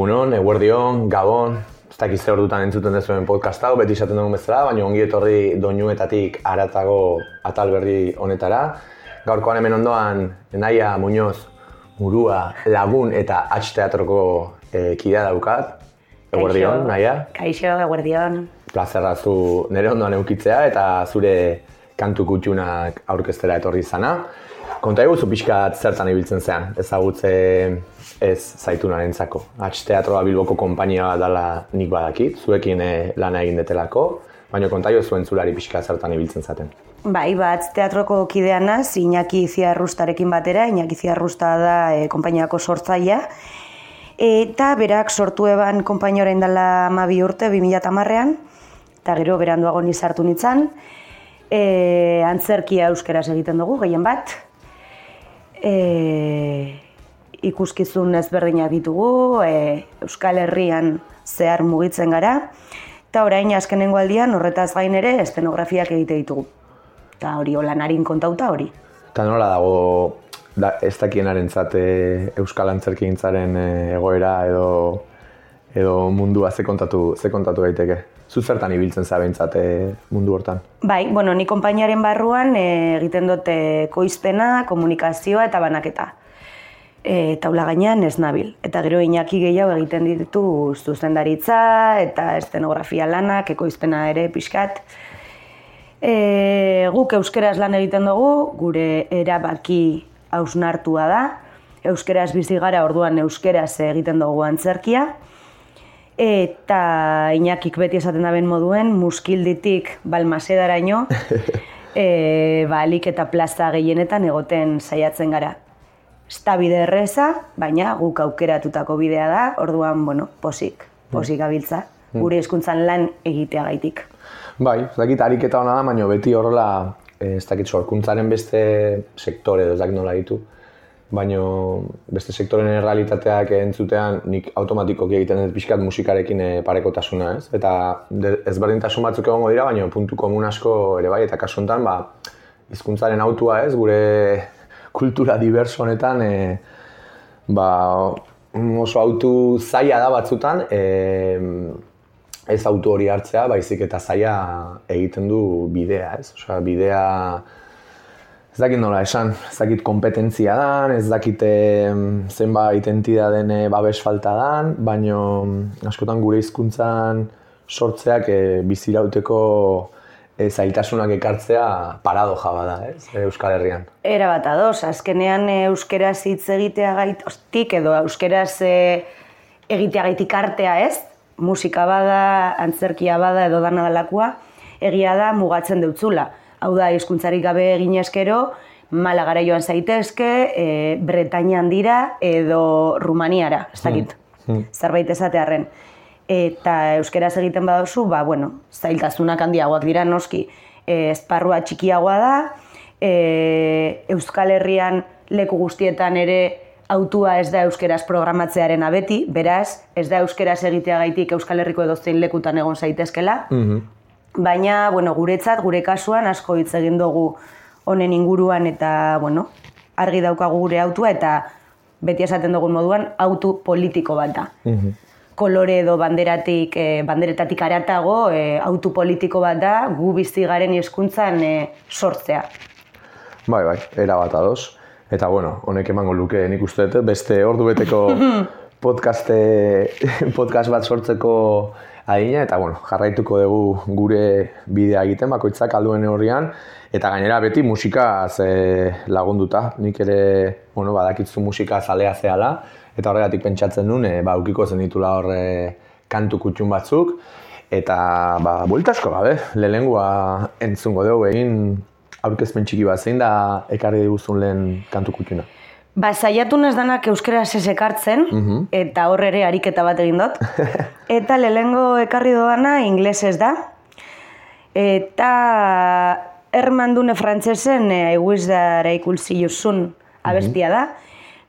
Egunon, eguerdion, gabon, ez dakiz zer dutan entzuten dezuen podcast hau, beti esaten dugu bezala, baina ongi etorri doinuetatik aratago atal berri honetara. Gaurkoan hemen ondoan, Naia Muñoz, Murua, Lagun eta H Teatroko e, kidea daukat. Eguerdion, Naia. Kaixo, eguerdion. Plazerra zu nire ondoan eukitzea eta zure kantu kutxunak aurkeztera etorri izana. Konta eguzu pixkat zertan ibiltzen zean, ezagutze ez zaitu narentzako. Atx Teatroa Bilboko konpainia dala nik badakit, zuekin eh, lana egin detelako, baina konta zuen zulari pixka zertan ibiltzen zaten. Bai, bat teatroko kidean naz, Iñaki Ziarrustarekin batera, Iñaki Ziarrusta da e, konpainiako sortzaia, eta berak sortu eban konpainioaren dela mabi urte, 2000 marrean, eta gero beranduago nizartu nintzen, e, antzerkia euskeraz egiten dugu, gehien bat, e, ikuskizun ezberdinak ditugu, e, Euskal Herrian zehar mugitzen gara, eta orain azkenengo aldian horretaz gain ere estenografiak egite ditugu. Eta hori narin kontauta hori. Eta nola dago da, ez dakienaren zate Euskal Antzerkintzaren e, egoera edo, edo mundua ze kontatu, ze kontatu daiteke? zu zertan ibiltzen zabentzate mundu hortan? Bai, bueno, ni konpainiaren barruan e, egiten dute koizpena, komunikazioa eta banaketa. E, taula gainean ez nabil. Eta gero inaki gehiago egiten ditu zuzendaritza eta estenografia lanak, ekoizpena ere pixkat. E, guk euskeraz lan egiten dugu, gure erabaki hausnartua da. Euskeraz bizi gara orduan euskeraz egiten dugu antzerkia eta inakik beti esaten daben moduen, muskilditik balmasedaraino, e, balik eta plaza gehienetan egoten saiatzen gara. Esta bide erreza, baina guk aukeratutako bidea da, orduan, bueno, posik, posik abiltza, mm. gure hizkuntzan lan egitea gaitik. Bai, ez dakit ariketa hona da, baina beti horrela, eh, ez dakit sorkuntzaren beste sektore, ez dakit nola ditu, baino beste sektoren errealitateak entzutean nik automatikoki egiten dut pixkat musikarekin eh, parekotasuna, ez? Eta ezberdintasun batzuk egongo dira, baino puntu komun asko ere bai, eta kasu honetan, ba, hizkuntzaren autua, ez? Gure kultura diverso honetan, e, ba, oso autu zaila da batzutan, e, ez autu hori hartzea, baizik eta zaila egiten du bidea, ez? Osea, bidea ez dakit nola esan, ez dakit kompetentzia dan, ez dakit zenbait den eh, babes falta dan, baino askotan gure hizkuntzan sortzeak e, bizirauteko e, zailtasunak ekartzea paradoja bada, ez, Euskal Herrian. Era bat ados, azkenean euskeraz hitz egitea gait, ostik edo euskeraz e, egitea gaitik artea, ez? Musika bada, antzerkia bada edo dana dalakua, egia da mugatzen dutzula hau da, hizkuntzarik gabe egin eskero, Malagara joan zaitezke, e, Bretainian dira edo Rumaniara, ez dakit, hmm. hmm. zerbait esatearren. Eta euskeraz egiten baduzu, ba, bueno, zailtasunak handiagoak dira noski, e, esparrua txikiagoa da, e, Euskal Herrian leku guztietan ere autua ez da euskeraz programatzearen abeti, beraz, ez da euskeraz egitea gaitik Euskal Herriko edozein lekutan egon zaitezkela, mm Baina, bueno, guretzat, gure kasuan, asko hitz egin dugu honen inguruan eta, bueno, argi daukagu gure autua eta beti esaten dugun moduan, autu politiko bat da. Mhm. Kolore edo banderatik, e, banderetatik aratago, e, autu politiko bat da, gu bizi garen hizkuntzan e, sortzea. Bai, bai, era bat ados. Eta, bueno, honek emango luke nik uste beste ordu beteko podcaste, podcast bat sortzeko adina, eta bueno, jarraituko dugu gure bidea egiten, bakoitzak alduen horrian, eta gainera beti musika ze lagunduta, nik ere, bueno, badakitzu musika zalea zehala, eta horregatik pentsatzen nuen, e, ba, ukiko zen ditula horre kantu kutxun batzuk, eta, ba, bueltasko gabe, lehengoa entzungo dugu egin, aurkezpen txiki bat zein da ekarri diguzun lehen kantu kutxuna. Ba, zaiatu danak euskeraz ez ekartzen, mhm. eta hor ere ariketa bat egin dut. eta lehengo ekarri doana inglesez da. Eta Ermandune frantzesen eh, I wish that I could see you soon abestia da.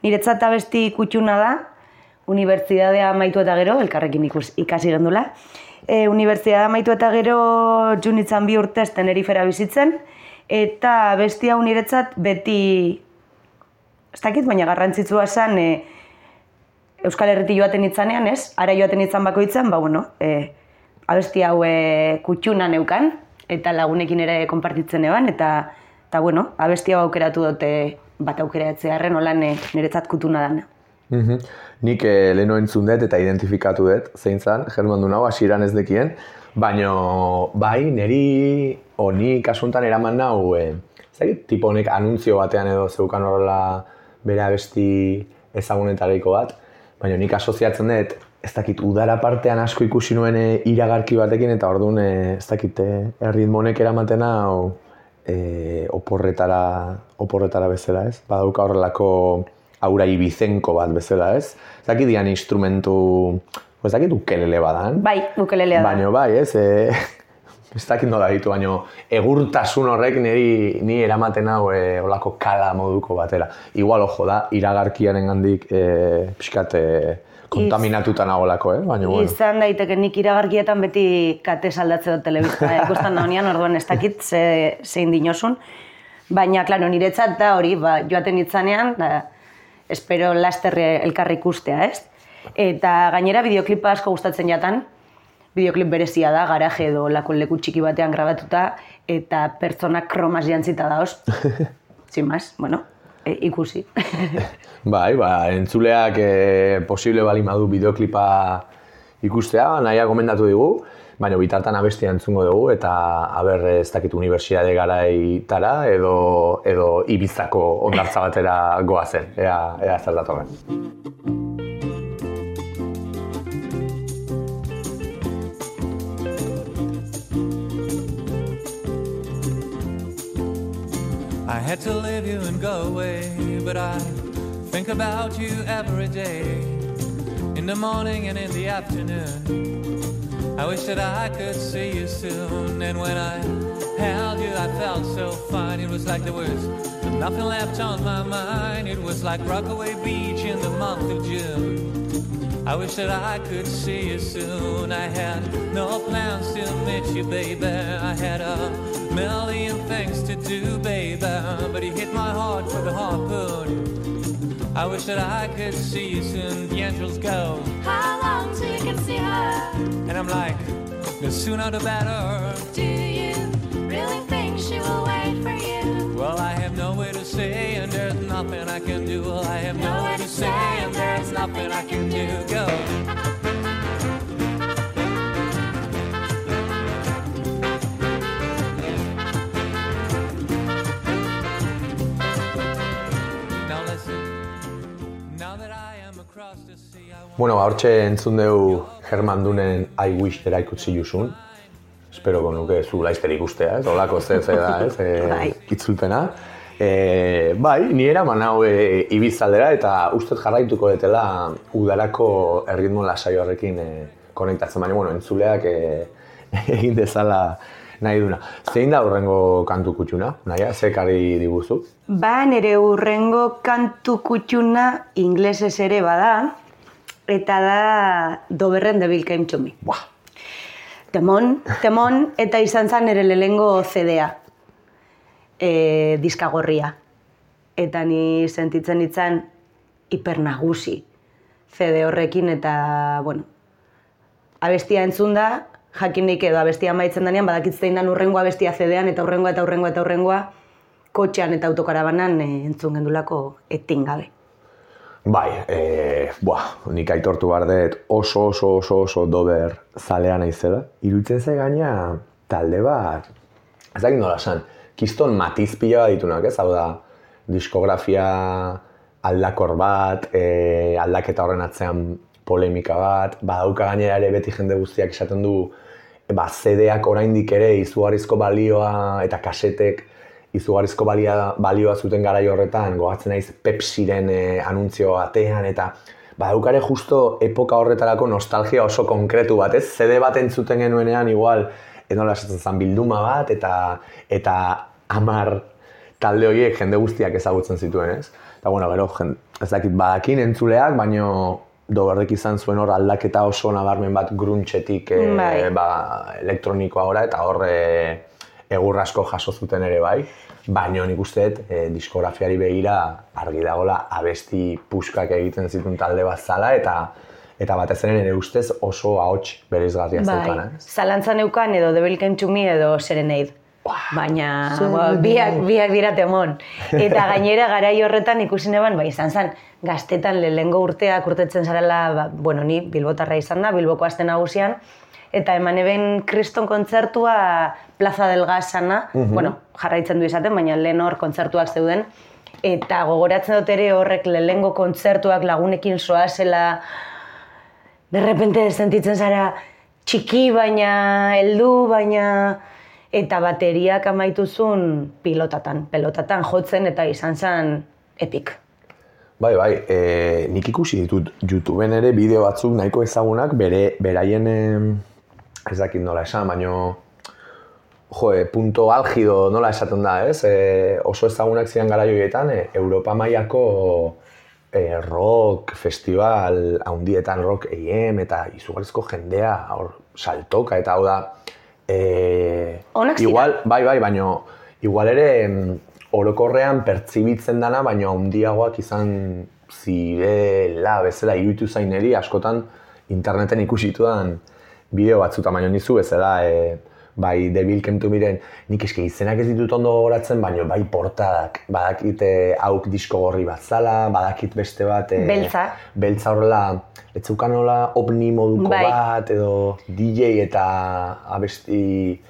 Niretzat abesti kutxuna da, unibertsidadea maitu eta gero, elkarrekin ikus, ikasi gendula. E, unibertsidadea maitu eta gero junitzen bi urtez tenerifera bizitzen, eta bestia uniretzat beti ez dakit, baina garrantzitsua zen, e, Euskal Herriti joaten itzanean, ez? Ara joaten itzan bakoitzan, ba, bueno, e, abesti hau e, kutxuna neukan, eta lagunekin ere konpartitzen eban, eta, eta bueno, abesti hau aukeratu dute bat aukeratzearen holan e, niretzat kutuna dana. Mhm. Nik eh, leheno entzun dut eta identifikatu dut, zein zan, German du nahu, asiran ez dekien, baina bai, niri, o ni kasuntan eraman nahu, e, zait, tipo honek anuntzio batean edo zeukan horrela bere abesti ezagunetariko bat, baina nik asoziatzen dut, ez dakit, udara partean asko ikusi nuen e, iragarki batekin, eta orduan, e, ez dakit, e, erritmonek eramaten hau, e, oporretara, oporretara bezala, ez? Badauka horrelako aura ibizenko bat bezala, ez? Zaki dian instrumentu, ez dakit ukelele badan. Bai, ukelelea da. Baina bai, ez? E, ez dakit nola ditu, baina egurtasun horrek niri ni eramaten hau e, olako kala moduko batera. Igual, ojo da, iragarkiaren gandik e, pixkat e, kontaminatuta nagolako, eh? Baina, bueno. Izan daiteke nik iragarkietan beti kate saldatze dut telebizta ikusten da honian, orduan ez dakit ze, zein dinosun. Baina, klaro, niretzat da hori, ba, joaten itzanean, da, espero laster elkarri ikustea, ez? Eta gainera bideoklipa asko gustatzen jatan, bideoklip berezia da, garaje edo lako leku txiki batean grabatuta, eta pertsonak kromas jantzita daoz. Sin más, bueno, e, ikusi. Bai, ba, entzuleak e, posible bali madu bideoklipa ikustea, nahia gomendatu digu, baina bitartan abestia entzungo dugu, eta haber ez dakit unibertsiade garaitara edo, edo ibizako ondartza batera goazen, ea, ea zer datorren. Had to leave you and go away, but I think about you every day, in the morning and in the afternoon. I wish that I could see you soon, and when I held you, I felt so fine. It was like there was nothing left on my mind. It was like Rockaway Beach in the month of June. I wish that I could see you soon. I had no plans to meet you, baby. I had a million things to do, baby. But you hit my heart with a harpoon. I wish that I could see you soon. The angels go, How long till you can see her? and I'm like, the sooner the better. Do you really think she will wait for you? Well, I have nowhere to say, and there's nothing I can do. Well, I have nowhere to say, and there's nothing I can do. Go. Bueno, ba, hortxe entzun dugu Herman Dunen I Wish That I Could See You Soon. Espero nuke zu laizter ikustea, ez? Olako ze ze da, ez? E. Itzulpena. E, bai, ni eraman hau e, ibizaldera eta ustet jarraituko detela udarako erritmo lasai horrekin e, konektatzen, baina, bueno, entzuleak e, egin dezala nahi duna. Zein da horrengo kantu kutxuna? Naia, ze karri diguzu? Ba, nire urrengo kantu kutxuna inglesez ere bada, eta da Doberren de Bill Came to Me. Buah, Temon, temon, eta izan zen nire lehengo CD-a, e, diskagorria. Eta ni sentitzen itzan hipernagusi CD horrekin, eta, bueno, abestia entzun da, jakinik edo abestia maitzen denean, badakit zein dan urrengoa abestia CD-an, eta urrengoa eta urrengoa eta urrengoa, kotxean eta autokarabanan e, entzun gendulako etingabe. Bai, e, buah, nik aitortu behar dut oso oso oso oso dober zalea naizela. Iruditzen ze gaina talde bat, ez dakit nola esan, kiston matiz pila bat ditunak, ez? Hau da, diskografia aldakor bat, e, aldaketa horren atzean polemika bat, badauka gainera ere beti jende guztiak esaten du, e, ba, CD-ak oraindik ere izugarrizko balioa eta kasetek izugarrizko balia, balioa zuten garai horretan, gogatzen naiz Pepsiren e, anuntzio batean, eta badaukare justo epoka horretarako nostalgia oso konkretu bat, ez? CD bat entzuten genuenean igual, enola esaten zen bilduma bat, eta eta amar talde horiek jende guztiak ezagutzen zituen, ez? Eta bueno, gero, jen, ez dakit badakin entzuleak, baino doberrek izan zuen hor aldaketa oso nabarmen bat gruntxetik e, ba, elektronikoa gora, eta hor e, egur asko jaso zuten ere bai, baina nik uste dut e, diskografiari begira argi dagola abesti puskak egiten zituen talde bat zala eta eta batez ere nire ustez oso ahots bereizgarria. Bai, ez? zalantzan neukan edo Devil Came to Me edo Serenade. Baina, ba, biak, biak dira temon. Eta gainera garai horretan ikusi neban, bai, izan zen, gaztetan lehengo urteak urtetzen zarela, ba, bueno, ni Bilbotarra izan da, Bilboko aste nagusian, eta eman eben kriston kontzertua Plaza del Gazana, bueno, jarraitzen du izaten, baina lehen hor kontzertuak zeuden, eta gogoratzen dut ere horrek lehengo kontzertuak lagunekin soazela, de repente sentitzen zara txiki baina heldu baina eta bateriak amaituzun pilotatan, pelotatan jotzen eta izan zen epic. Bai, bai, e, nik ikusi ditut YouTubeen ere bideo batzuk nahiko ezagunak bere beraien ez dakit nola esan, baino jo, e, punto algido nola esaten da, ez? E, oso ezagunak ziren gara joietan, e, Europa mailako e, rock festival haundietan rock EM eta izugarrizko jendea hor saltoka eta hau da e, igual, bai, bai, baino igual ere orokorrean pertsibitzen dana, baino handiagoak izan zirela bezala iruditu zaineri askotan interneten ikusitudan bideo batzutan, baino nizu bezala e, bai Devil Came to Miren, nik eske izenak ez ditut ondo gogoratzen, baino bai portadak, badakit eh, hauk disko gorri bat zala, badakit beste bat... eh, Beltza. Beltza horrela, ez zeukan nola ovni moduko Bai. bat, edo DJ eta abesti...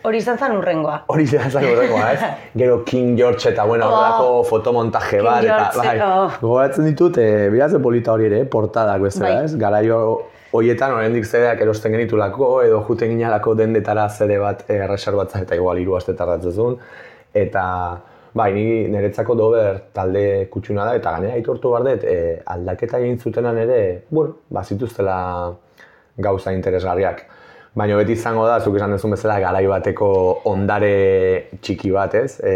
Hori izan zen urrengoa. Hori zera zan horrekoa, ez? Gero King George eta, bueno, Oh. horrelako fotomontaje King bat, eta, George, bai, oh. gogoratzen ditut, e, biraz de polita hori ere, portadak bezala, Bai. ez? Garaio hoietan oraindik zedeak erosten genitulako, edo juten ginalako dendetara zede bat e, reserbatzen eta igual hiru aste tardatzen eta bai, ni niretzako dober talde kutsuna da, eta gainera aitortu behar dut, e, aldaketa egin zutenan ere, bueno, bazituztela gauza interesgarriak. Baina beti izango da, zuk esan duzun bezala, garai bateko ondare txiki bat, ez? E,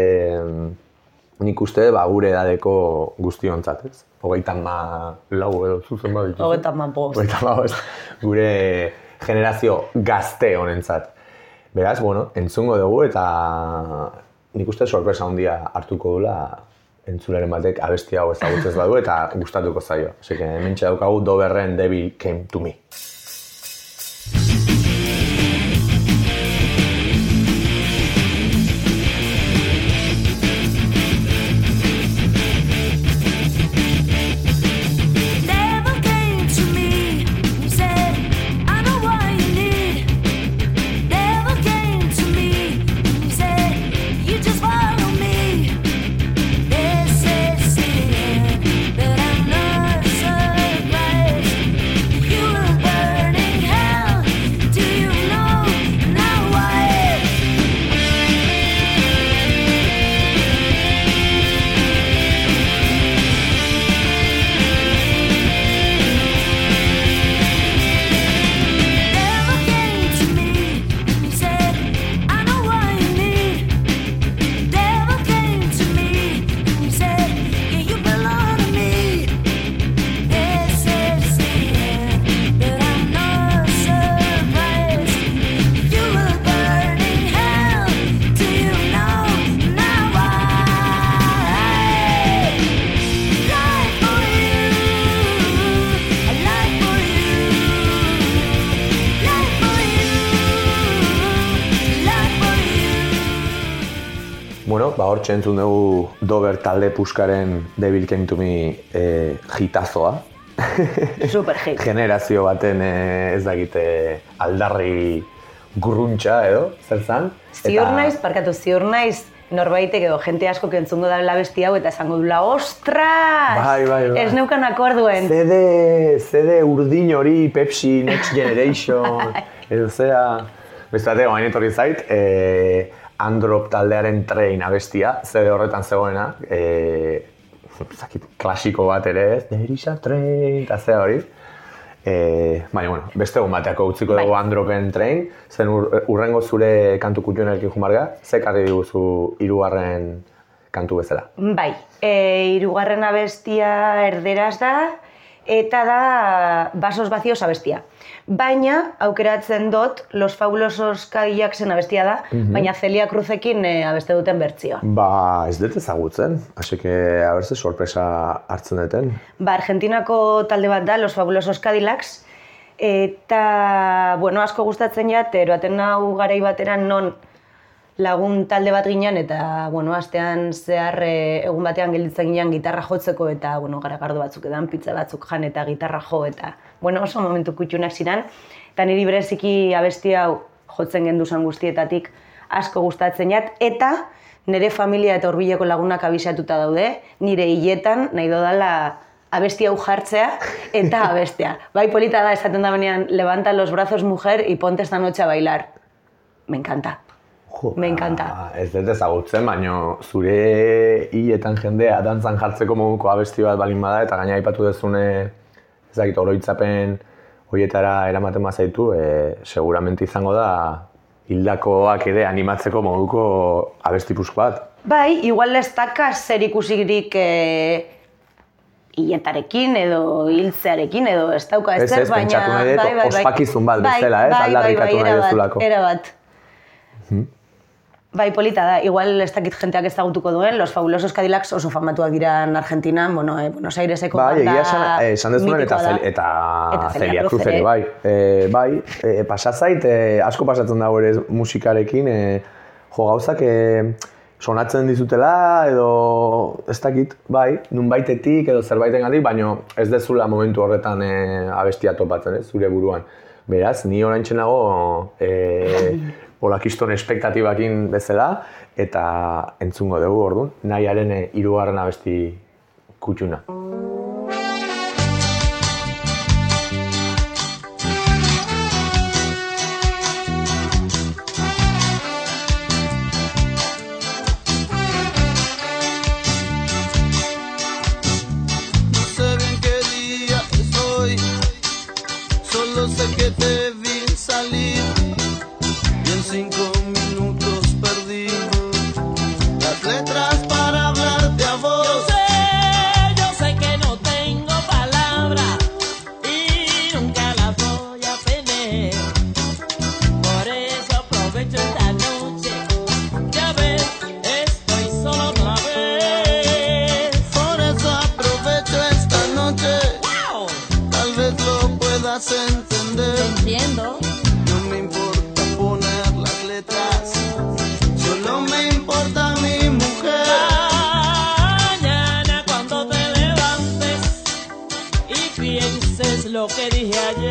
nik uste, ba, gure edadeko guztiontzat, ez? Hogeita ma lau edo zuzen baditu. Hogeita ma bost. Hogeita ma bost. Gure generazio gazte honentzat. Beraz, bueno, entzungo dugu eta nik uste sorpresa handia hartuko dula entzuleren batek abesti hau ezagutzez badu eta gustatuko zaio. Así que daukagu Doberren Devil Came to Me. Bueno, ba hor entzun dugu Dober talde puskaren Devil Came to Me e, hitazoa. Super hit. Generazio baten e, ez dakite aldarri gurruntxa edo, zer zan? Ziur naiz, parkatu, ziur naiz, norbaitek edo jente asko entzungo da besti hau eta esango dula, ostras! Bai, bai, bai. Ez neukan akorduen. CD, CD urdin hori, Pepsi, Next Generation, edo zera... Bestate, oain etorri zait, e, Androp taldearen train abestia, CD horretan zegoena, e, zakit, klasiko bat ere ez, there is a train, eta zera hori. E, baina, bueno, beste egun bateako utziko Bai. dugu Andropen train, zen ur, urrengo zure kantu kutxunerekin jumarga, ze karri diguzu hirugarren kantu bezala. Bai, e, irugarren abestia erderaz da, eta da Basos Vacíos abestia. Baina, aukeratzen dut, Los Fabulosos Cadillacs-en abestia da, baina Celia Cruzekin eh, abeste duten bertzioa. Ba, ez dut ezagutzen, así que a ver ze sorpresa hartzen duten. Ba, Argentinako talde bat da, Los Fabulosos Cadillacs, eta, bueno, asko gustatzen jat, eroaten hau garai bateran non lagun talde bat ginen, eta, bueno, astean zehar eh, egun batean gelditzen ginen gitarra jotzeko, eta, bueno, garagardo batzuk edan, pizza batzuk jan eta gitarra jo, eta, bueno, oso momentu kutxunak ziren, eta niri bereziki abesti hau jotzen genduzan guztietatik asko gustatzen jat, eta nire familia eta hurbileko lagunak abisatuta daude, nire hiletan nahi dodala abesti hau jartzea eta abestea. Bai polita da esaten da benean, levanta los brazos mujer y ponte esta noche a bailar. Me encanta. Jo, Me encanta. ba, Ez dut ezagutzen, baino zure hiletan jendea dantzan jartzeko moduko abesti bat balin bada, eta gaina aipatu dezune, ez dakit, oroitzapen horietara eramaten bazaitu, e, seguramente izango da hildakoak ere animatzeko moduko abesti pusko bat. Bai, igual ez daka zer ikusirik e, hiletarekin edo hiltzearekin edo ez dauka Ez, ezer, ez, baina... pentsatu nahi dut ospakizun bat bezala, ez? Aldarrikatu nahi duzulako. Era bat, Bai, polita da. Igual ez dakit jenteak ezagutuko duen, Los Fabulosos Cadillacs oso famatuak dira Argentina, bueno, eh, Buenos Aireseko Bai, banda esan, eh, esan dezunen eta. Zel- eta, Eta Celia Cruz ere, bai. E, bai, e, pasatzait, e, asko pasatzen dago ere musikarekin, e, jo gauzak e, sonatzen dizutela edo ez dakit, bai, nunbaitetik edo zerbaitengatik, baino ez dezula momentu horretan e, abestia topatzen, ez, zure buruan. Beraz, ni orain nago e, olakiston espektatibakin bezala, eta entzungo dugu orduan, nahiaren e, hirugarren abesti kutxuna. Que dije ayer.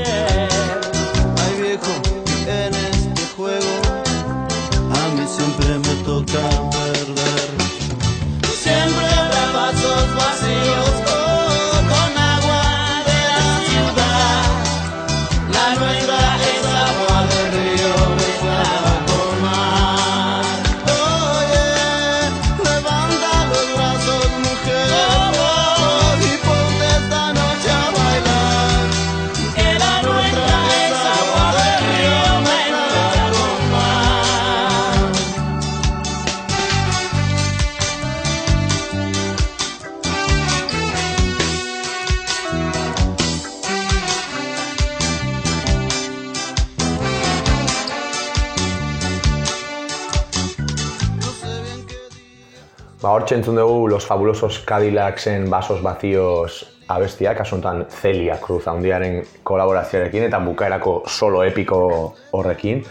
Ba, hor entzun dugu Los Fabulosos Cadillacsen Basos Vacíos abestia, kasu honetan Celia Cruz handiaren kolaborazioarekin eta bukaerako solo epiko horrekin.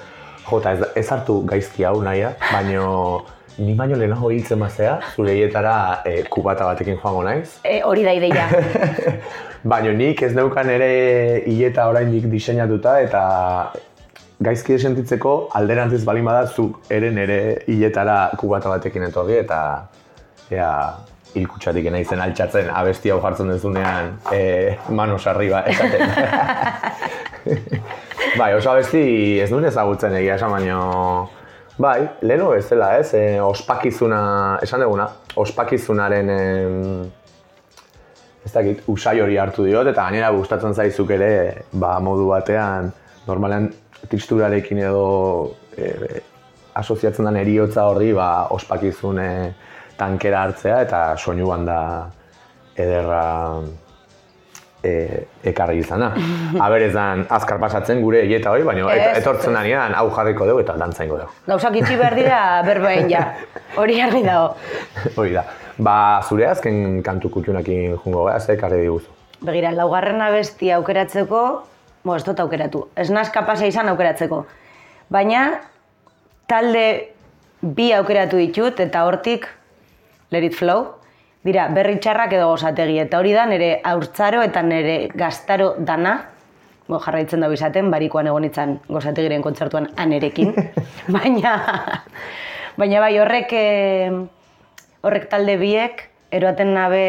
Jota, ez, ez hartu gaizki hau naia, baino ni baino lehenago hiltzen mazea, zure hietara e, kubata batekin joango naiz. E, hori da ideia. Baina nik ez neukan ere hileta oraindik diseinatuta eta gaizki sentitzeko alderantziz balin bada zuk ere nere hiletara kubata batekin etorri eta ea hilkutsatik naizen altxatzen abesti hau jartzen duzunean e, manos arriba esaten. bai, oso abesti ez duen ezagutzen egia esan baino bai, leheno ez dela ez, e, ospakizuna, esan duguna, ospakizunaren em, ez dakit, usai hori hartu diot, eta gainera gustatzen zaizuk ere, ba, modu batean, normalean tristurarekin edo e, asoziatzen den eriotza horri, ba, ospakizun e, tankera hartzea, eta soinu da ederra e, ekarri izana. Aber ez dan azkar pasatzen gure hieta hori, baina et, etortzen danean hau jarriko dugu eta dantzaingo dugu. Gauzak itxi behar dira berbain ja. Hori argi dago. Hori da. Ba, zure azken kantu kutxunakin jungo gara, ze ekarri diguzu. Begira, laugarren abesti aukeratzeko, bo, ez dut aukeratu, ez naz kapasa izan aukeratzeko. Baina, talde bi aukeratu ditut, eta hortik, let it flow, dira, berri txarrak edo gozategi, eta hori da nire haurtzaro eta nire gaztaro dana, bo, jarraitzen dago izaten, barikoan egon itzan gozategiren kontzertuan anerekin, baina, baina bai, horrek, eh, horrek talde biek, eroaten nabe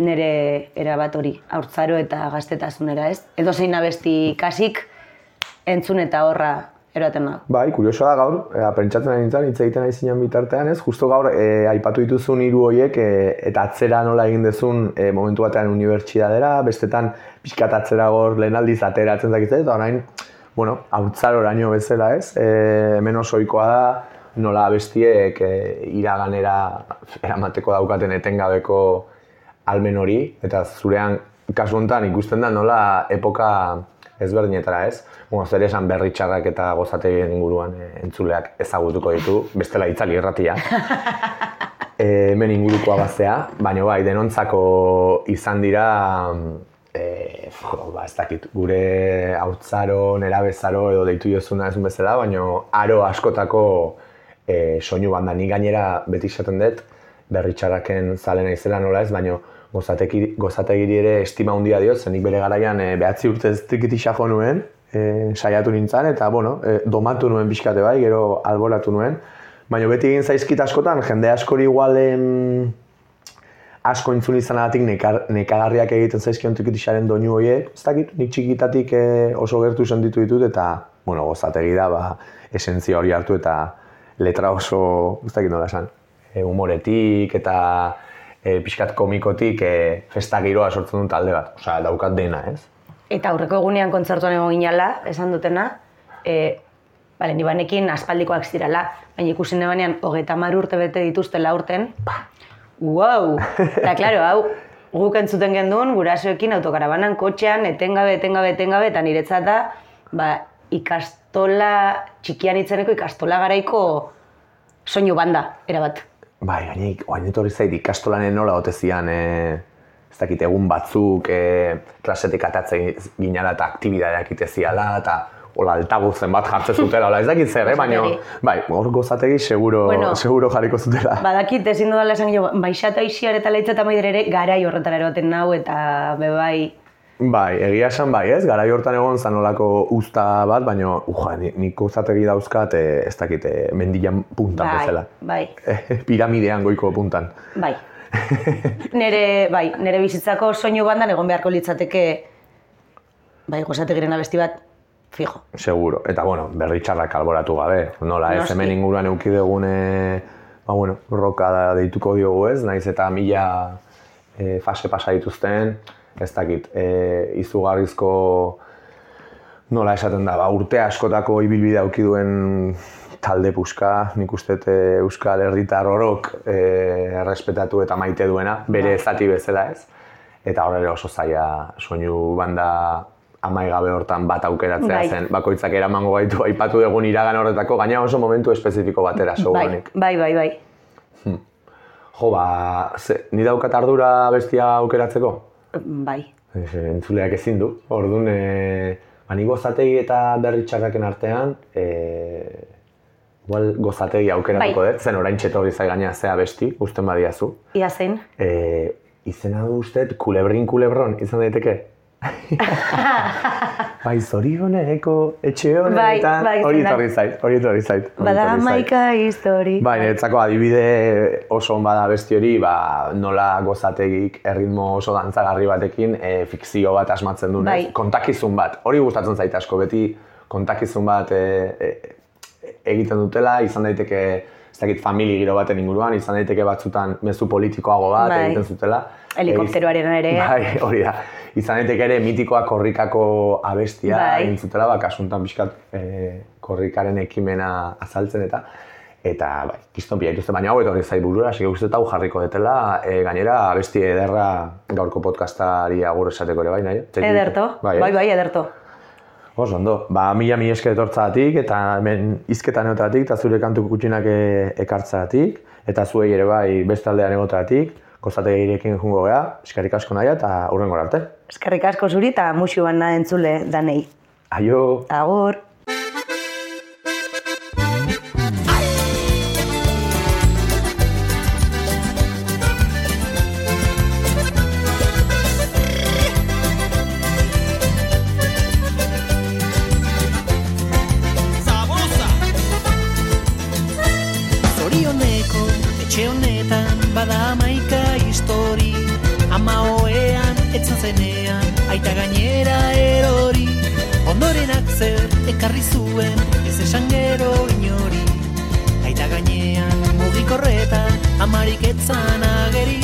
nire erabat hori, haurtzaro eta gaztetasunera, ez? Edo zein abesti kasik, entzun eta horra eroaten nago. Bai, kuriosoa da gaur, e, pentsatzen ari nintzen, hitz egiten ari zinen bitartean, ez? Justo gaur, e, aipatu dituzun hiru horiek, e, eta atzera nola egin dezun e, momentu batean unibertsidadera, bestetan pixkat atzera gor lehen aldiz ateratzen dakitze, eta orain, bueno, haurtzaroraino bezala, ez? E, hemen oso ohikoa da, nola bestiek e, iraganera eramateko daukaten etengabeko almen hori, eta zurean kasu honetan ikusten da nola epoka ezberdinetara ez. Bueno, zer esan berri txarrak eta gozategien inguruan e, entzuleak ezagutuko ditu, bestela itzali irratia. e, hemen ingurukoa bazea, baina bai, denontzako izan dira e, jo, ba, ez dakit, gure hautzaro, nerabezaro edo deitu jozuna ez bezala, baina aro askotako e, soinu banda. Ni gainera beti esaten dut, berri txarraken zale naizela nola ez, baina gozateki, gozategiri ere estima handia diot, zen nik bere garaian e, behatzi urte trikitisa jo nuen, e, saiatu nintzen, eta bueno, e, domatu nuen pixkate bai, gero alboratu nuen. Baina beti egin zaizkit askotan, jende askori igual em, asko entzun izanagatik nekar, nekagarriak egiten zaizkion trikitisaren doinu horiek, ez dakit, nik txikitatik e, oso gertu sentitu ditut, eta, bueno, gozategi da, ba, esentzia hori hartu eta letra oso, ez dakit nola esan, e, humoretik eta e, pixkat komikotik e, festa giroa sortzen duen talde bat. Osea, daukat dena, ez? Eta aurreko egunean kontzertuan egon ginala, esan dutena, e, bale, ni banekin aspaldikoak zirala, baina ikusi nebanean hogeita hamar urte bete dituztela urten, wow! Eta, klaro, hau, guk entzuten genduen, gurasoekin autokarabanan, kotxean, etengabe, etengabe, etengabe, eta niretzat da, ba, ikastola, txikian itzeneko ikastola garaiko soinu banda, erabat. Bai, gainik, oain etorri zait ikastolanen nola ote zian, e, ez dakit, egun batzuk, e, klasetik atatzen ginala eta aktibidadeak ite ziala, eta hola altaguzen bat jartzen zutela, hola ez dakit zer, eh? baina, bai, hor gozategi seguro, Bueno. seguro jarriko zutela. Badakit ezin dudala esan jo, baixata isiar eta leitza eta maider ere garai horretara eroten nau eta bebai Bai, egia esan bai, ez? Garai hortan egon zan olako usta bat, baina, uja, ni- nik gozategi dauzkat, e, ez dakit, e, mendian puntan bai, bezala. bai, Piramidean goiko puntan. bai. nere, bai, nere bizitzako soinu bandan egon beharko litzateke bai, gozategiren abesti bat, fijo. Seguro. Eta, bueno, berri txarrak alboratu gabe. Nola, ez hemen inguruan euki dugun, e, ba, bueno, roka deituko diogu ez, naiz eta mila e, fase pasa dituzten, ez dakit, e, izugarrizko, nola esaten da, ba, urte askotako ibilbide auki duen talde puska, nik uste e, Euskal Herritar orok e, errespetatu eta maite duena, bere zati bezala ez. Eta horre oso zaila soinu banda amaigabe hortan bat aukeratzea Bai. zen, bakoitzak eramango gaitu aipatu dugun iragan horretako, gaina oso momentu espezifiko batera Bai, seguruenik. bai, bai, bai. Jo, ba, ze, ni daukat ardura bestia aukeratzeko? Bai. Ez, entzuleak ezin du. Orduan, e, ba, ni gozategi eta berri txarraken artean, e, igual gozategi aukeratuko Bai. dut, zen orain txetorri zai gaina zea besti, usten badiazu. Ia zein? E, izena du uste, kulebrin kulebron, izan daiteke? bai, zorioneko, etxe honetan, bai, hori izan da. etorri zait, hori etorri zait. hori Bada maika histori. Bai, niretzako adibide oso on bada besti hori, ba, nola gozategik erritmo oso dantzagarri batekin e, fikzio bat asmatzen duen, Bai. kontakizun bat. Hori gustatzen zait asko, beti kontakizun bat e, e, egiten dutela, izan daiteke ez dakit famili giro baten inguruan, izan daiteke batzutan mezu politikoago bat Bai. egiten zutela. Helikopteroaren ere. Bai, hori da. Izan daiteke ere mitikoa korrikako abestia Bai. egin zutela, ba, kasuntan pixkat e, korrikaren ekimena azaltzen eta Eta, bai, kistonpia dituzte, baina hau etorri zait burura, sege uste dut hau jarriko detela, e, gainera, abesti ederra gaurko podcastari agur esateko ere bai, nahi? Ederto, bai, bai, ederto. Oso, ondo. Ba, mila mi esker etortzagatik, eta hemen izketan egotatik, eta zure kantu kutxinak e, ekartzagatik, eta zuei ere bai beste aldean egotatik, kostate girekin jungo gea, eskerrik asko nahi eta hurrengo arte. Eskerrik asko zuri eta musu bana entzule danei. Aio! Agur. Amarik etzan ageri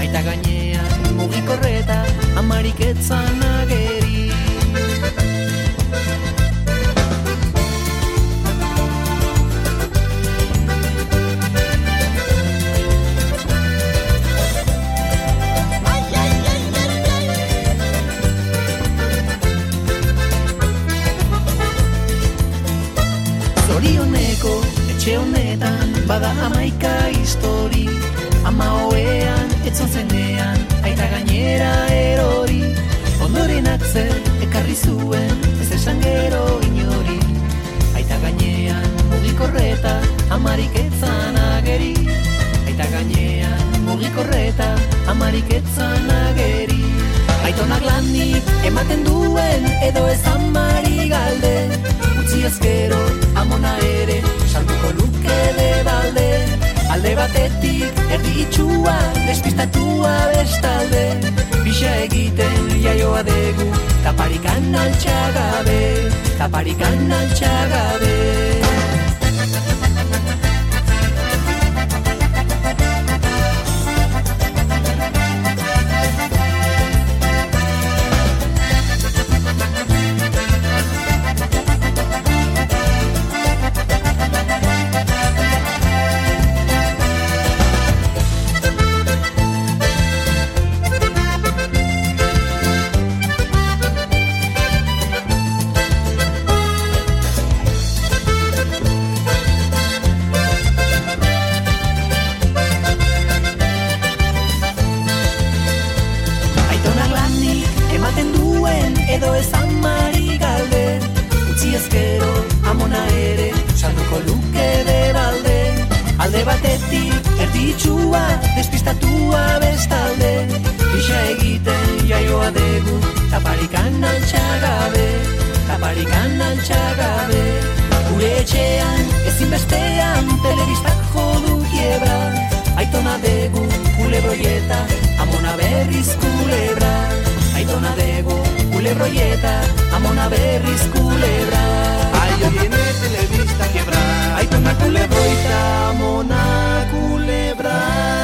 Aita gainean mugikorreta amarik etzan ageri. Zorioneko etxe honetan bada amaika histori Ama hoean etzon zenean aita gainera erori. Ondorenak zer ekarri zuen ez esan gero inori. Aita gainean mugikorreta amarik etzan ageri. Aita gainean mugikorreta amarik etzan ageri. Aitonak lanik ematen duen edo ez amari galde despistatua bestalde Bisa egiten jaioa degu taparikan altxagabe Taparikan altxagabe beti Erditxua, despistatua bestalde. Bixa egiten jaioa degu Taparikan altxagabe Taparikan altxagabe Gure etxean, ezin bestean Telebistak jodu kiebra Aitona degu, kulebroieta Amona berriz kulebra. Aitona degu, kulebroieta Amona berriz kulebra. Aio dine telebistak Baita na culebroita, mona culebra